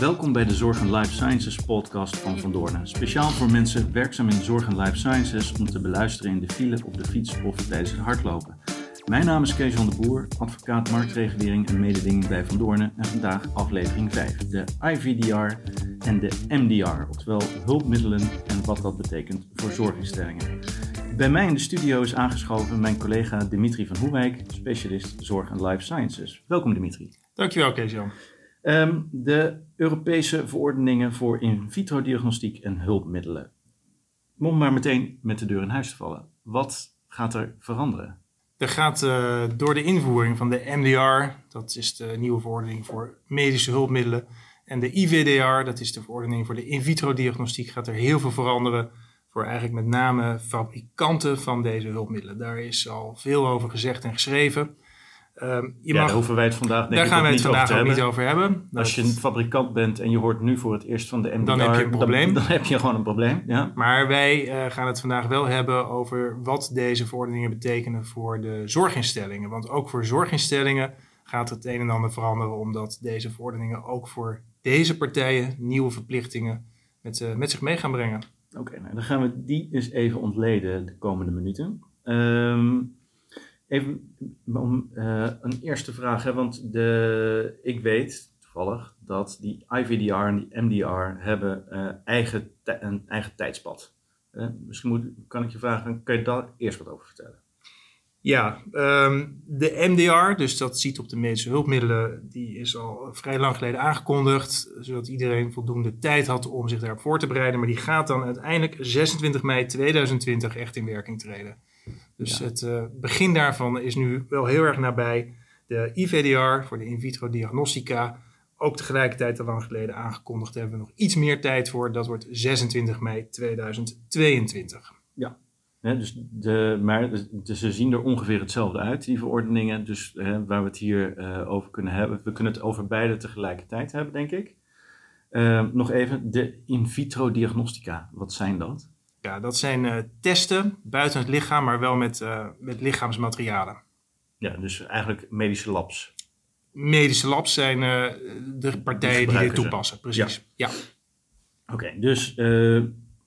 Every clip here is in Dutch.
Welkom bij de Zorg en Life Sciences podcast van Van Doornen. Speciaal voor mensen werkzaam in Zorg en Life Sciences om te beluisteren in de file, op de fiets of tijdens het hardlopen. Mijn naam is Kees van de Boer, advocaat marktregulering en mededinging bij Van Doornen en vandaag aflevering 5, de IVDR en de MDR, oftewel hulpmiddelen en wat dat betekent voor zorginstellingen. Bij mij in de studio is aangeschoven mijn collega Dimitri van Hoewijk, specialist Zorg en Life Sciences. Welkom Dimitri. Dankjewel Kees-Jan. Um, de Europese verordeningen voor in vitro diagnostiek en hulpmiddelen. Om maar meteen met de deur in huis te vallen. Wat gaat er veranderen? Er gaat uh, door de invoering van de MDR, dat is de nieuwe verordening voor medische hulpmiddelen, en de IVDR, dat is de verordening voor de in vitro diagnostiek, gaat er heel veel veranderen voor eigenlijk met name fabrikanten van deze hulpmiddelen. Daar is al veel over gezegd en geschreven. Um, je ja, daar hoeven wij het vandaag denk daar ik gaan wij het vandaag ook niet over hebben. Als je een fabrikant bent en je hoort nu voor het eerst van de MDR, dan heb je een probleem. Dan, dan heb je gewoon een probleem. Ja. Maar wij uh, gaan het vandaag wel hebben over wat deze verordeningen betekenen voor de zorginstellingen. Want ook voor zorginstellingen gaat het een en ander veranderen, omdat deze verordeningen ook voor deze partijen nieuwe verplichtingen met, uh, met zich mee gaan brengen. Oké, nou, dan gaan we die eens even ontleden de komende minuten. Um, Even om uh, een eerste vraag, hè, want de, ik weet toevallig dat die IVDR en die MDR hebben uh, eigen een eigen tijdspad. Uh, misschien moet, kan ik je vragen, kan je daar eerst wat over vertellen? Ja, um, de MDR, dus dat ziet op de medische hulpmiddelen, die is al vrij lang geleden aangekondigd, zodat iedereen voldoende tijd had om zich daarop voor te bereiden. Maar die gaat dan uiteindelijk 26 mei 2020 echt in werking treden. Dus het uh, begin daarvan is nu wel heel erg nabij. De IVDR voor de in vitro diagnostica, ook tegelijkertijd al lang geleden aangekondigd, hebben we nog iets meer tijd voor. Dat wordt 26 mei 2022. Ja, dus de, maar dus ze zien er ongeveer hetzelfde uit, die verordeningen. Dus waar we het hier uh, over kunnen hebben. We kunnen het over beide tegelijkertijd hebben, denk ik. Uh, nog even, de in vitro diagnostica, wat zijn dat? Ja, dat zijn uh, testen buiten het lichaam, maar wel met, uh, met lichaamsmaterialen. Ja, dus eigenlijk medische labs. Medische labs zijn uh, de partijen die, die dit toepassen, precies. Ja. ja. Oké, okay, dus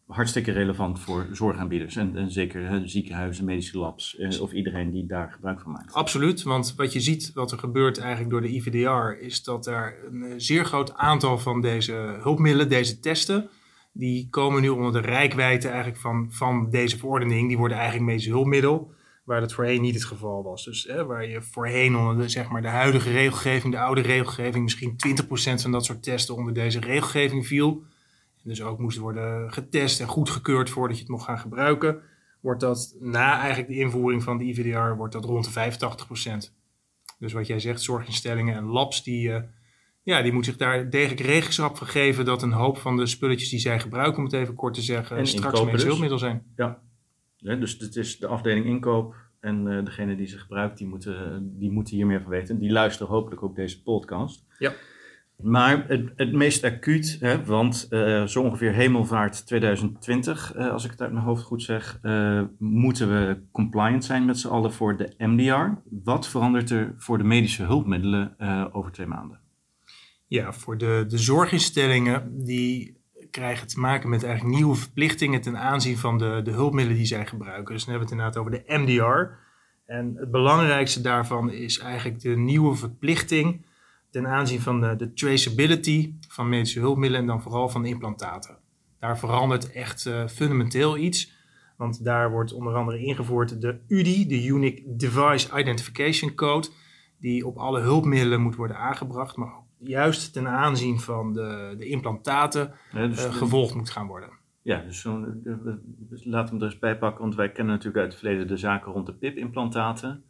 hartstikke relevant voor zorgaanbieders en, en zeker ziekenhuizen, medische labs of iedereen die daar gebruik van maakt. Absoluut, want wat je ziet, wat er gebeurt eigenlijk door de IVDR, is dat er een zeer groot aantal van deze hulpmiddelen, deze testen, die komen nu onder de rijkwijde eigenlijk van, van deze verordening. Die worden eigenlijk medisch hulpmiddel, waar dat voorheen niet het geval was. Dus hè, waar je voorheen onder de, zeg maar, de huidige regelgeving, de oude regelgeving, misschien 20% van dat soort testen onder deze regelgeving viel. En dus ook moest worden getest en goedgekeurd voordat je het mocht gaan gebruiken. Wordt dat na eigenlijk de invoering van de IVDR, wordt dat rond de 85%. Dus wat jij zegt, zorginstellingen en labs die... Uh, ja, die moet zich daar degelijk regenschap van geven dat een hoop van de spulletjes die zij gebruiken, om het even kort te zeggen, en straks medisch dus. hulpmiddel zijn. Ja. ja, dus het is de afdeling inkoop en uh, degene die ze gebruikt, die moeten, die moeten hier meer van weten. Die luisteren hopelijk ook deze podcast. Ja. Maar het, het meest acuut, hè, want uh, zo ongeveer hemelvaart 2020, uh, eh, als ik het uit mijn hoofd goed zeg, moeten we compliant zijn met z'n allen voor de MDR. Wat verandert er voor de medische hulpmiddelen over twee maanden? Ja, voor de, de zorginstellingen die krijgen te maken met eigenlijk nieuwe verplichtingen ten aanzien van de, de hulpmiddelen die zij gebruiken. Dus dan hebben we het inderdaad over de MDR. En het belangrijkste daarvan is eigenlijk de nieuwe verplichting ten aanzien van de, de traceability van medische hulpmiddelen en dan vooral van implantaten. Daar verandert echt uh, fundamenteel iets. Want daar wordt onder andere ingevoerd de UDI, de Unique Device Identification Code, die op alle hulpmiddelen moet worden aangebracht, maar juist ten aanzien van de, de implantaten dus uh, gevolgd moet gaan worden. Ja, dus, zo, dus laten we hem er eens bij pakken, want wij kennen natuurlijk uit het verleden de zaken rond de PIP-implantaten.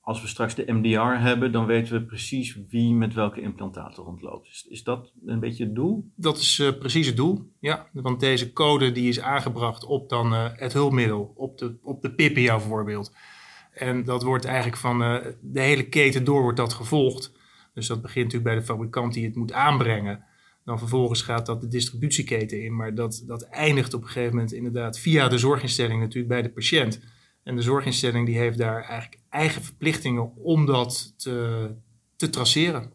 Als we straks de MDR hebben, dan weten we precies wie met welke implantaten rondloopt. Is, is dat een beetje het doel? Dat is uh, precies het doel, ja. Want deze code die is aangebracht op dan uh, het hulpmiddel, op de, op de PIP in jouw voorbeeld. En dat wordt eigenlijk van de hele keten door wordt dat gevolgd. Dus dat begint natuurlijk bij de fabrikant die het moet aanbrengen. Dan vervolgens gaat dat de distributieketen in, maar dat, dat eindigt op een gegeven moment inderdaad via de zorginstelling natuurlijk bij de patiënt. En de zorginstelling die heeft daar eigenlijk eigen verplichtingen om dat te, te traceren.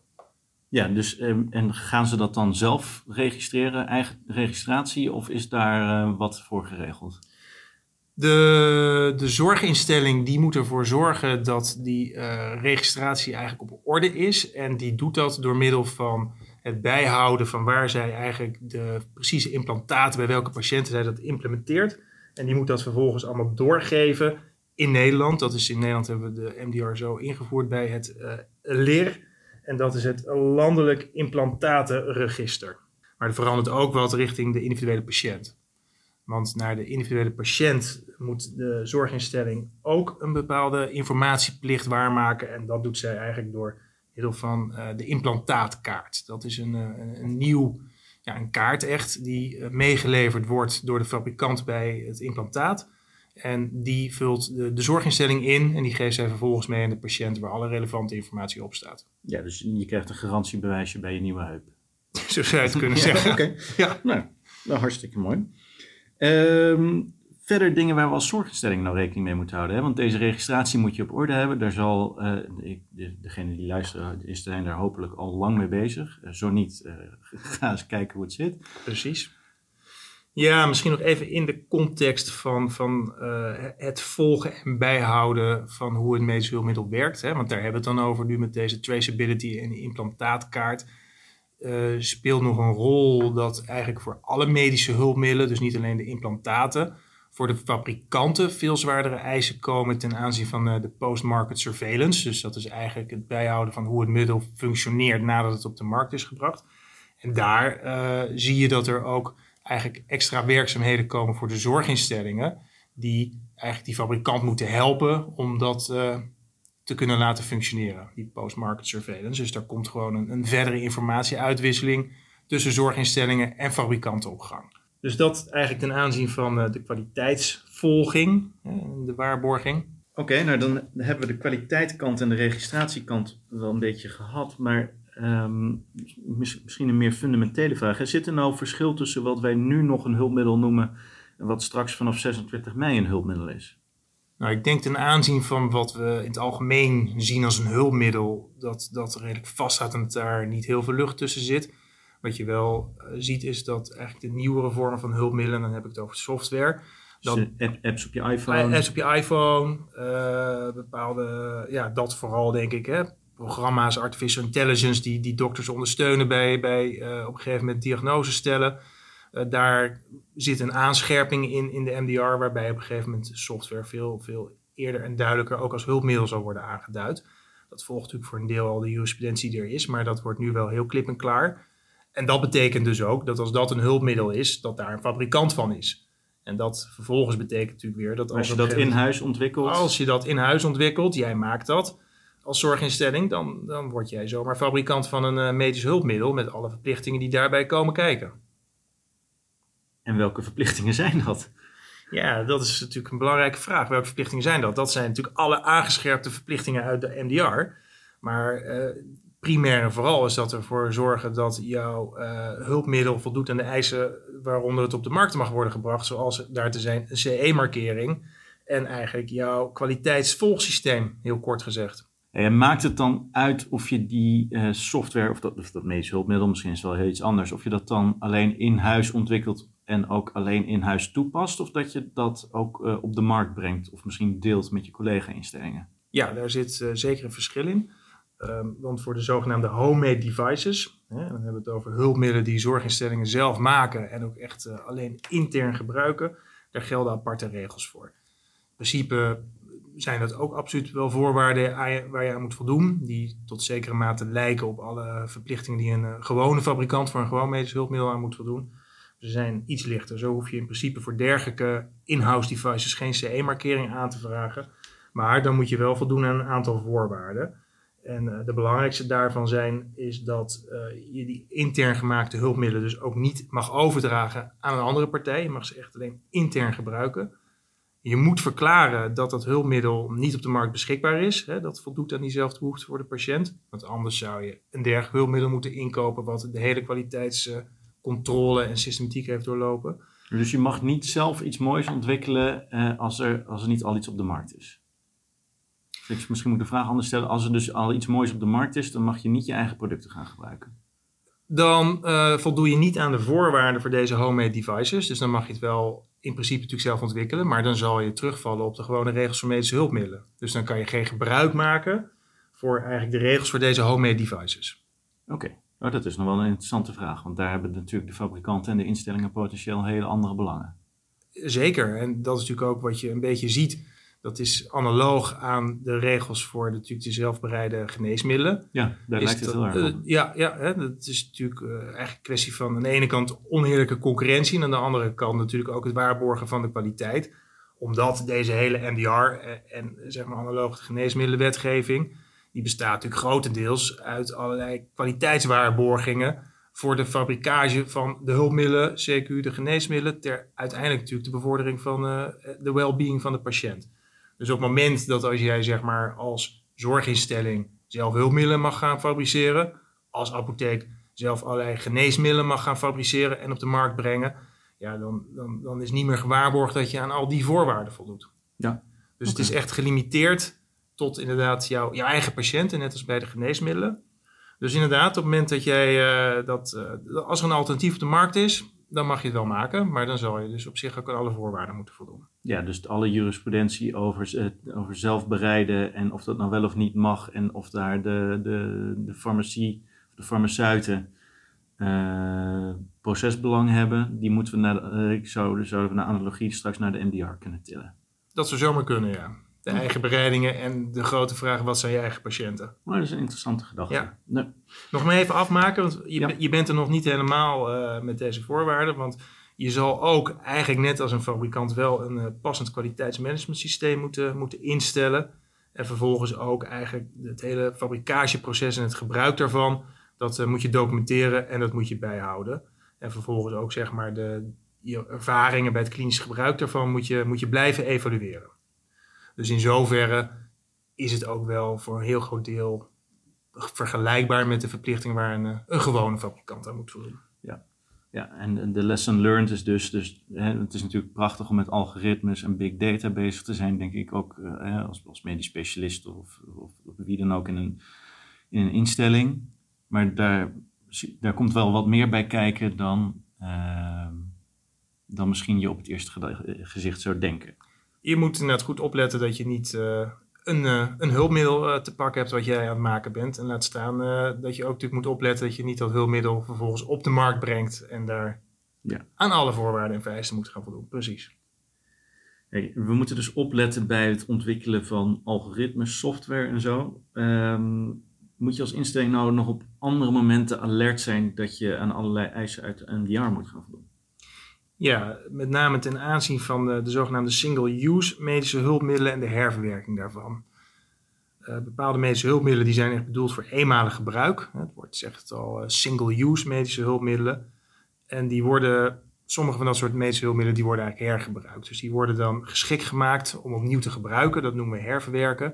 Ja, dus ehm, en gaan ze dat dan zelf registreren, eigen registratie, of is daar eh, wat voor geregeld? De, de zorginstelling die moet ervoor zorgen dat die uh, registratie eigenlijk op orde is. En die doet dat door middel van het bijhouden van waar zij eigenlijk de precieze implantaten, bij welke patiënten zij dat implementeert. En die moet dat vervolgens allemaal doorgeven in Nederland. Dat is in Nederland hebben we de MDR zo ingevoerd bij het uh, LIR. En dat is het Landelijk Implantatenregister. Maar er verandert ook wat richting de individuele patiënt. Want naar de individuele patiënt moet de zorginstelling ook een bepaalde informatieplicht waarmaken. En dat doet zij eigenlijk door middel van uh, de implantaatkaart. Dat is een, een, een nieuw ja, een kaart echt die uh, meegeleverd wordt door de fabrikant bij het implantaat. En die vult de, de, zorginstelling in en die geeft zij vervolgens mee aan de patiënt waar alle relevante informatie op staat. Ja, dus je krijgt een garantiebewijsje bij je nieuwe heup. Zo zou je het kunnen zeggen. Oké, ja. nou, nou, hartstikke mooi. Um, verder dingen waar we als zorginstelling nou rekening mee moeten houden. Hè? Want deze registratie moet je op orde hebben. Daar zal, uh, ik, de, degene die luisteren, is zijn daar hopelijk al lang mee bezig. Uh, zo niet, uh, ga eens kijken hoe het zit. Precies. Ja, misschien nog even in de context van, van het volgen en bijhouden van hoe het medisch hulpmiddel werkt. Hè? Want daar hebben we het dan over nu met deze traceability en implantaatkaart. Uh, speelt nog een rol dat eigenlijk voor alle medische hulpmiddelen, dus niet alleen de implantaten, voor de fabrikanten veel zwaardere eisen komen ten aanzien van uh, de post-market surveillance. Dus dat is eigenlijk het bijhouden van hoe het middel functioneert nadat het op de markt is gebracht. En daar uh, zie je dat er ook eigenlijk extra werkzaamheden komen voor de zorginstellingen, die eigenlijk die fabrikant moeten helpen om dat te kunnen laten functioneren, die post-market surveillance. Dus daar komt gewoon een, een verdere informatieuitwisseling tussen zorginstellingen en fabrikanten op gang. Dus dat eigenlijk ten aanzien van uh, de kwaliteitsvolging, de waarborging. Oké, nou dan hebben we de kwaliteitskant en de registratiekant wel een beetje gehad. Maar um, misschien een meer fundamentele vraag. Er zit er nou verschil tussen wat wij nu nog een hulpmiddel noemen en wat straks vanaf 26 mei een hulpmiddel is? Nou, ik denk ten aanzien van wat we in het algemeen zien als een hulpmiddel, dat dat redelijk vast staat en dat daar niet heel veel lucht tussen zit. Wat je wel uh, ziet is dat eigenlijk de nieuwere vormen van hulpmiddelen, dan heb ik het over software. Dan, dus apps op je iPhone. Apps op je iPhone, uh, bepaalde, ja, dat vooral denk ik. Hè. Programma's, artificial intelligence, die, die dokters ondersteunen bij, bij uh, op een gegeven moment diagnose stellen. Daar zit een aanscherping in, in de MDR, waarbij op een gegeven moment software veel, veel eerder en duidelijker ook als hulpmiddel zal worden aangeduid. Dat volgt natuurlijk voor een deel al de jurisprudentie die er is, maar dat wordt nu wel heel klip en klaar. En dat betekent dus ook dat als dat een hulpmiddel is, dat daar een fabrikant van is. En dat vervolgens betekent natuurlijk weer dat als, als je dat in huis ontwikkelt. Als je dat in huis ontwikkelt, jij maakt dat als zorginstelling, dan, dan word jij zomaar fabrikant van een uh, medisch hulpmiddel met alle verplichtingen die daarbij komen kijken. En welke verplichtingen zijn dat? Ja, dat is natuurlijk een belangrijke vraag. Welke verplichtingen zijn dat? Dat zijn natuurlijk alle aangescherpte verplichtingen uit de MDR. Maar uh, primair en vooral is dat ervoor zorgen dat jouw uh, hulpmiddel voldoet aan de eisen waaronder het op de markt mag worden gebracht, zoals daar te zijn een CE-markering en eigenlijk jouw kwaliteitsvolgsysteem, heel kort gezegd. En maakt het dan uit of je die uh, software, of dat, of dat medisch hulpmiddel, misschien is het wel heel iets anders, of je dat dan alleen in huis ontwikkelt en ook alleen in huis toepast, of dat je dat ook uh, op de markt brengt, of misschien deelt met je collega-instellingen? Ja, daar zit zeker een verschil in. Um, want voor de zogenaamde homemade devices, hè, dan hebben we het over hulpmiddelen die zorginstellingen zelf maken en ook echt uh, alleen intern gebruiken, daar gelden aparte regels voor. In principe zijn dat ook absoluut wel voorwaarden waar je aan moet voldoen, die tot zekere mate lijken op alle verplichtingen die een gewone fabrikant voor een gewoon medisch hulpmiddel aan moet voldoen. Ze zijn iets lichter. Zo hoef je in principe voor dergelijke in-house devices geen CE-markering aan te vragen. Maar dan moet je wel voldoen aan een aantal voorwaarden. En uh, de belangrijkste daarvan zijn is dat uh, je die intern gemaakte hulpmiddelen dus ook niet mag overdragen aan een andere partij. Je mag ze echt alleen intern gebruiken. Je moet verklaren dat dat hulpmiddel niet op de markt beschikbaar is. Hè, dat voldoet aan diezelfde behoefte voor de patiënt. Want anders zou je een dergelijk hulpmiddel moeten inkopen wat de hele kwaliteitscontrole en systematiek heeft doorlopen. Dus je mag niet zelf iets moois ontwikkelen uh, als, er, als er niet al iets op de markt is? Dus misschien moet ik de vraag anders stellen. Als er dus al iets moois op de markt is, dan mag je niet je eigen producten gaan gebruiken. Dan uh, voldoe je niet aan de voorwaarden voor deze homemade devices. Dus dan mag je het wel in principe natuurlijk zelf ontwikkelen. Maar dan zal je terugvallen op de gewone regels voor medische hulpmiddelen. Dus dan kan je geen gebruik maken voor eigenlijk de regels voor deze homemade devices. Oké, oh, dat is nog wel een interessante vraag. Want daar hebben natuurlijk de fabrikanten en de instellingen potentieel hele andere belangen. Zeker, en dat is natuurlijk ook wat je een beetje ziet. Dat is analoog aan de regels voor de, natuurlijk de zelfbereide geneesmiddelen. Ja, daar lijkt het heel erg op. Uh, ja, ja hè, dat is natuurlijk uh, eigenlijk een kwestie van aan de ene kant oneerlijke concurrentie... en aan de andere kant natuurlijk ook het waarborgen van de kwaliteit. Omdat deze hele MDR en, en zeg maar analoog de geneesmiddelenwetgeving... die bestaat natuurlijk grotendeels uit allerlei kwaliteitswaarborgingen voor de fabrikage van de hulpmiddelen, CQ, de geneesmiddelen, ter uiteindelijk natuurlijk de bevordering van uh, de well-being van de patiënt. Dus op het moment dat als jij zeg maar als zorginstelling zelf hulpmiddelen mag gaan fabriceren, als apotheek zelf allerlei geneesmiddelen mag gaan fabriceren en op de markt brengen, ja, dan, dan, dan is niet meer gewaarborgd dat je aan al die voorwaarden voldoet. Ja. Dus het is echt gelimiteerd tot inderdaad jouw, jouw eigen patiënten, net als bij de geneesmiddelen. Dus inderdaad, op het moment dat jij uh, dat, uh, als er een alternatief op de markt is, dan mag je het wel maken, maar dan zal je dus op zich ook aan alle voorwaarden moeten voldoen. Ja, dus alle jurisprudentie over, over zelfbereiden en of dat nou wel of niet mag en of daar de, de, de farmacie, de farmaceuten uh, procesbelang hebben, die moeten we naar, ik zou, zouden we naar analogie straks naar de MDR kunnen tillen. Dat zou zomaar kunnen, ja de eigen bereidingen en de grote vraag: wat zijn je eigen patiënten? Maar dat is een interessante gedachte. Ja. Nee. Nog maar even afmaken, want je, ja. je bent er nog niet helemaal uh, met deze voorwaarden. Want je zal ook eigenlijk net als een fabrikant wel een uh, passend kwaliteitsmanagementsysteem moeten, moeten instellen. En vervolgens ook eigenlijk het hele fabrikageproces en het gebruik daarvan. Dat uh, moet je documenteren en dat moet je bijhouden. En vervolgens ook zeg maar de je ervaringen bij het klinisch gebruik daarvan moet je, moet je blijven evalueren. Dus in zoverre is het ook wel voor een heel groot deel vergelijkbaar met de verplichtingen waar een, een gewone fabrikant aan moet voldoen. Ja. Ja, en de lesson learned is dus, dus hè, het is natuurlijk prachtig om met algoritmes en big data bezig te zijn, denk ik ook uh, als, als medisch specialist of, of, of, wie dan ook in een, in een instelling. Maar daar, daar komt wel wat meer bij kijken dan, uh, dan misschien je op het eerste gezicht zou denken je moet inderdaad goed opletten dat je niet uh, een, uh, een hulpmiddel uh, te pakken hebt wat jij aan het maken bent. En laat staan dat je ook natuurlijk moet opletten dat je niet dat hulpmiddel vervolgens op de markt brengt en daar ja. aan alle voorwaarden en vereisten moet gaan voldoen. Precies. Hey, we moeten dus opletten bij het ontwikkelen van algoritmes, software en zo. Um, moet je als instelling nou nog op andere momenten alert zijn dat je aan allerlei eisen uit de NDR moet gaan voldoen? Ja, met name ten aanzien van de, de zogenaamde single-use medische hulpmiddelen en de herverwerking daarvan. Uh, bepaalde medische hulpmiddelen die zijn echt bedoeld voor eenmalig gebruik. Het wordt zegt al uh, single-use medische hulpmiddelen. En die worden, sommige van dat soort medische hulpmiddelen, die worden eigenlijk hergebruikt. Dus die worden dan geschikt gemaakt om opnieuw te gebruiken. Dat noemen we herverwerken.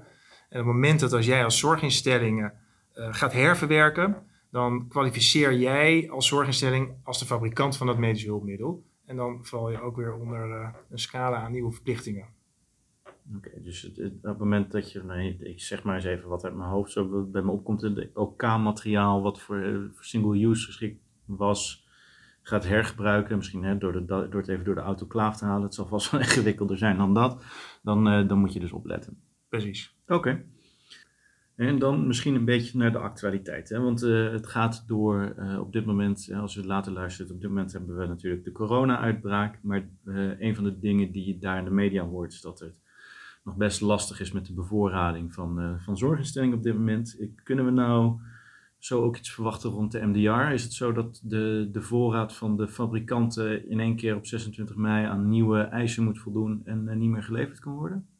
En op het moment dat als jij als zorginstellingen gaat herverwerken, dan kwalificeer jij als zorginstelling als de fabrikant van dat medische hulpmiddel. En dan val je ook weer onder uh, een scala aan nieuwe verplichtingen. Oké, okay, dus het, het, op het moment dat je, nee, ik zeg maar eens even wat uit mijn hoofd zo bij me opkomt, het OK-materiaal wat voor, uh, voor single-use geschikt was, gaat hergebruiken, misschien hè, door, de, door het even door de autoclaaf te halen, het zal vast wel ingewikkelder zijn dan dat, dan, uh, dan moet je dus opletten. Precies. Oké. Okay. En dan misschien een beetje naar de actualiteit. Hè? Want uh, het gaat door uh, op dit moment, als u later luistert, op dit moment hebben we natuurlijk de corona-uitbraak. Maar uh, een van de dingen die je daar in de media hoort, is dat het nog best lastig is met de bevoorrading van, van zorginstellingen op dit moment. Kunnen we nou zo ook iets verwachten rond de MDR? Is het zo dat de, de voorraad van de fabrikanten in één keer op 26 mei aan nieuwe eisen moet voldoen en niet meer geleverd kan worden?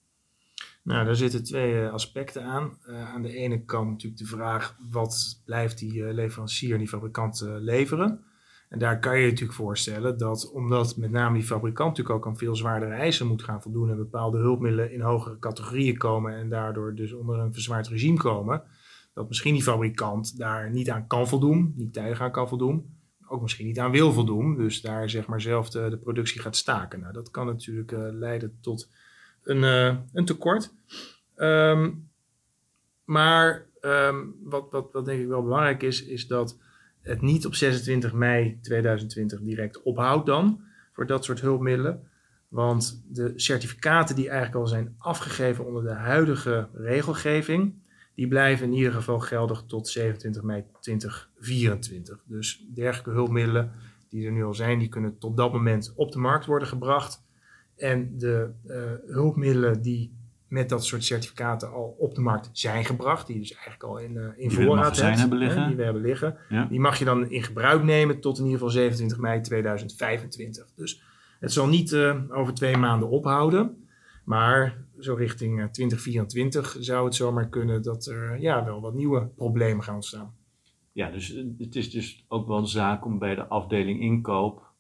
Nou, daar zitten twee uh, aspecten aan. Uh, aan de ene kant natuurlijk de vraag, wat blijft die uh, leverancier en die fabrikant leveren? En daar kan je je natuurlijk voorstellen dat, omdat met name die fabrikant natuurlijk ook aan veel zwaardere eisen moet gaan voldoen en bepaalde hulpmiddelen in hogere categorieën komen en daardoor dus onder een verzwaard regime komen, dat misschien die fabrikant daar niet aan kan voldoen, niet tijdig aan kan voldoen, ook misschien niet aan wil voldoen, dus daar zeg maar zelf de, de productie gaat staken. Nou, dat kan natuurlijk leiden tot een, uh, een tekort. Um, Maar ehm, wat, wat, wat denk ik wel belangrijk is, is dat het niet op 26 mei 2020 direct ophoudt dan voor dat soort hulpmiddelen. Want de certificaten die eigenlijk al zijn afgegeven onder de huidige regelgeving, die blijven in ieder geval geldig tot 27 mei 2024. Dus dergelijke hulpmiddelen die er nu al zijn, die kunnen tot dat moment op de markt worden gebracht. En de uh, hulpmiddelen die met dat soort certificaten al op de markt zijn gebracht, die dus eigenlijk al in, uh, in voorraad hebt, hebben liggen. Hè, die we hebben liggen, die mag je dan in gebruik nemen tot in ieder geval 27 mei 2025. Dus het zal niet uh, over twee maanden ophouden, maar zo richting 2024 zou het zomaar kunnen dat er ja, wel wat nieuwe problemen gaan ontstaan. Ja, dus het is dus ook wel een zaak om bij de afdeling inkoop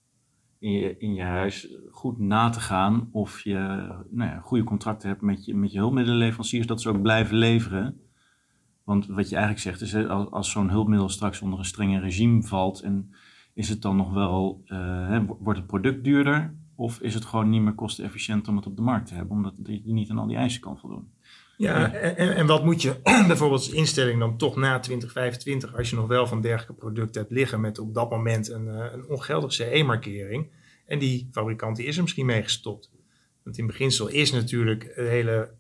in je, in je huis goed na te gaan of je nou ja, goede contracten hebt met je, met je hulpmiddelenleveranciers, dat ze ook blijven leveren. Want wat je eigenlijk zegt is, als, als zo'n hulpmiddel straks onder een strenge regime valt, en is het dan nog wel, uh, wordt het product duurder? Of is het gewoon niet meer kostenefficiënt om het op de markt te hebben, omdat je niet aan al die eisen kan voldoen? Ja, en, en wat moet je bijvoorbeeld als instelling dan toch na 2025, als je nog wel van dergelijke producten hebt liggen met op dat moment een, eh, een ongeldige CE-markering. En die fabrikant die is er misschien mee gestopt. Want in beginsel is natuurlijk de hele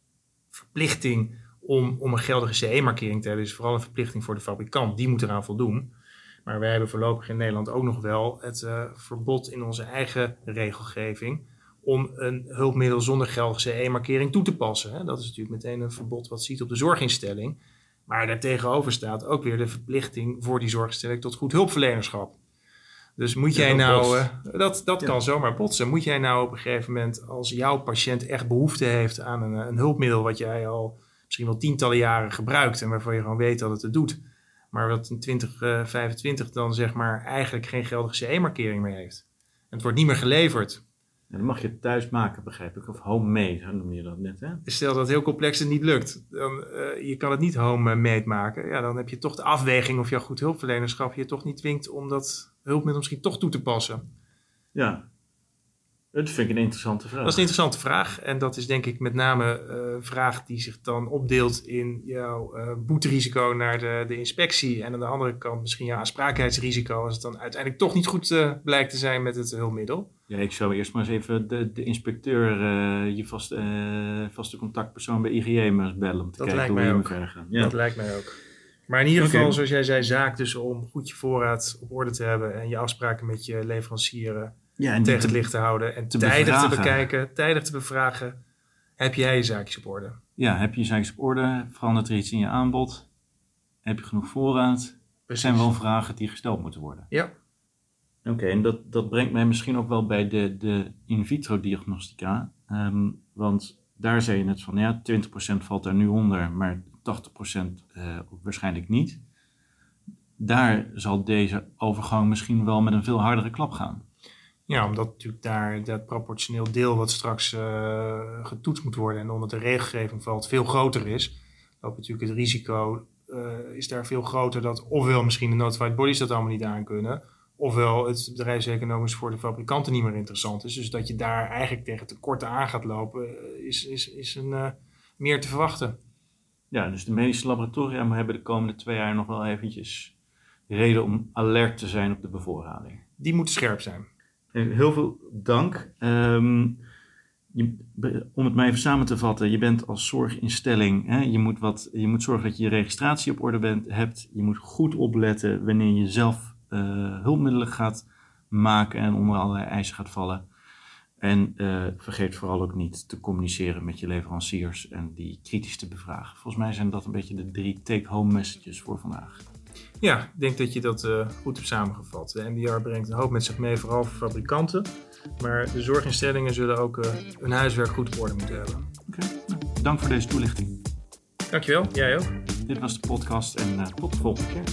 verplichting om, om een geldige CE-markering te hebben, is vooral een verplichting voor de fabrikant. Die moet eraan voldoen. Maar wij hebben voorlopig in Nederland ook nog wel het uh, verbod in onze eigen regelgeving om een hulpmiddel zonder geldige CE-markering toe te passen. Hè. Dat is natuurlijk meteen een verbod wat ziet op de zorginstelling. Maar daartegenover staat ook weer de verplichting voor die zorginstelling tot goed hulpverlenerschap. Dus moet jij nou, uh, dat, dat kan zomaar botsen. Moet jij nou op een gegeven moment, als jouw patiënt echt behoefte heeft aan een, een hulpmiddel wat jij al misschien wel tientallen jaren gebruikt en waarvan je gewoon weet dat het het doet, maar wat in 2025 dan zeg maar eigenlijk geen geldige CE-markering meer heeft. En het wordt niet meer geleverd en dan mag je het thuis maken, begrijp ik. Of homemade, noem je dat net. Hè? Stel dat het heel complex en niet lukt. Dan, uh, je kan het niet homemade maken. Ja, dan heb je toch de afweging of jouw goed hulpverlenerschap je toch niet dwingt om dat hulpmiddel misschien toch toe te passen. Ja, dat vind ik een interessante vraag. Dat is een interessante vraag. En dat is denk ik met name uh, een vraag die zich dan opdeelt in jouw uh, boeterisico naar de, de inspectie. En aan de andere kant misschien jouw aansprakelijkheidsrisico als het dan uiteindelijk toch niet goed uh, blijkt te zijn met het hulpmiddel. Ja, ik zou eerst maar eens even de, de inspecteur, je vast, vaste contactpersoon bij IGE maar eens bellen om te dat kijken hoe je verder gaan. Ja. Dat lijkt mij ook. Maar in ieder geval, okay. zoals jij zei, zaak dus om goed je voorraad op orde te hebben en je afspraken met je leverancieren ja, en tegen het licht te houden en te tijdig bevragen. te bekijken, tijdig te bevragen. Heb jij je zaakjes op orde? Ja, heb je je zaakjes op orde? Verandert er iets in je aanbod? Heb je genoeg voorraad? Er zijn wel vragen die gesteld moeten worden. Ja. Oké, en dat, dat brengt mij misschien ook wel bij de, de in vitro diagnostica. Um, want daar zei je net van, ja, 20% valt daar nu onder, maar 80% uh, waarschijnlijk niet. Daar zal deze overgang misschien wel met een veel hardere klap gaan. Ja, omdat natuurlijk daar dat proportioneel deel wat straks uh, getoetst moet worden en onder de regelgeving valt veel groter is, loopt natuurlijk het risico uh, is daar veel groter dat ofwel misschien de notified bodies dat allemaal niet aan kunnen, ofwel het bedrijfseconomisch voor de fabrikanten niet meer interessant is. Dus dat je daar eigenlijk tegen tekorten aan gaat lopen, eh, is, is, is een, uh, meer te verwachten. Ja, dus de medische laboratoria hebben de komende twee jaar nog wel eventjes reden om alert te zijn op de bevoorrading. Die moeten scherp zijn. Heel veel dank. Je, om het maar even samen te vatten, je bent als zorginstelling, hè, je, moet wat, je moet zorgen dat je je registratie op orde bent, hebt. Je moet goed opletten wanneer je zelf uh, hulpmiddelen gaat maken en onder allerlei eisen gaat vallen. En uh, vergeet vooral ook niet te communiceren met je leveranciers en die kritisch te bevragen. Volgens mij zijn dat een beetje de drie take-home messages voor vandaag. Ja, ik denk dat je dat uh, goed hebt samengevat. De NDR brengt een hoop met zich mee, vooral voor fabrikanten. Maar de zorginstellingen zullen ook uh, hun huiswerk goed op orde moeten hebben. Oké, okay. nou, dank voor deze toelichting. Dankjewel, jij ook. Dit was de podcast en uh, tot de volgende keer.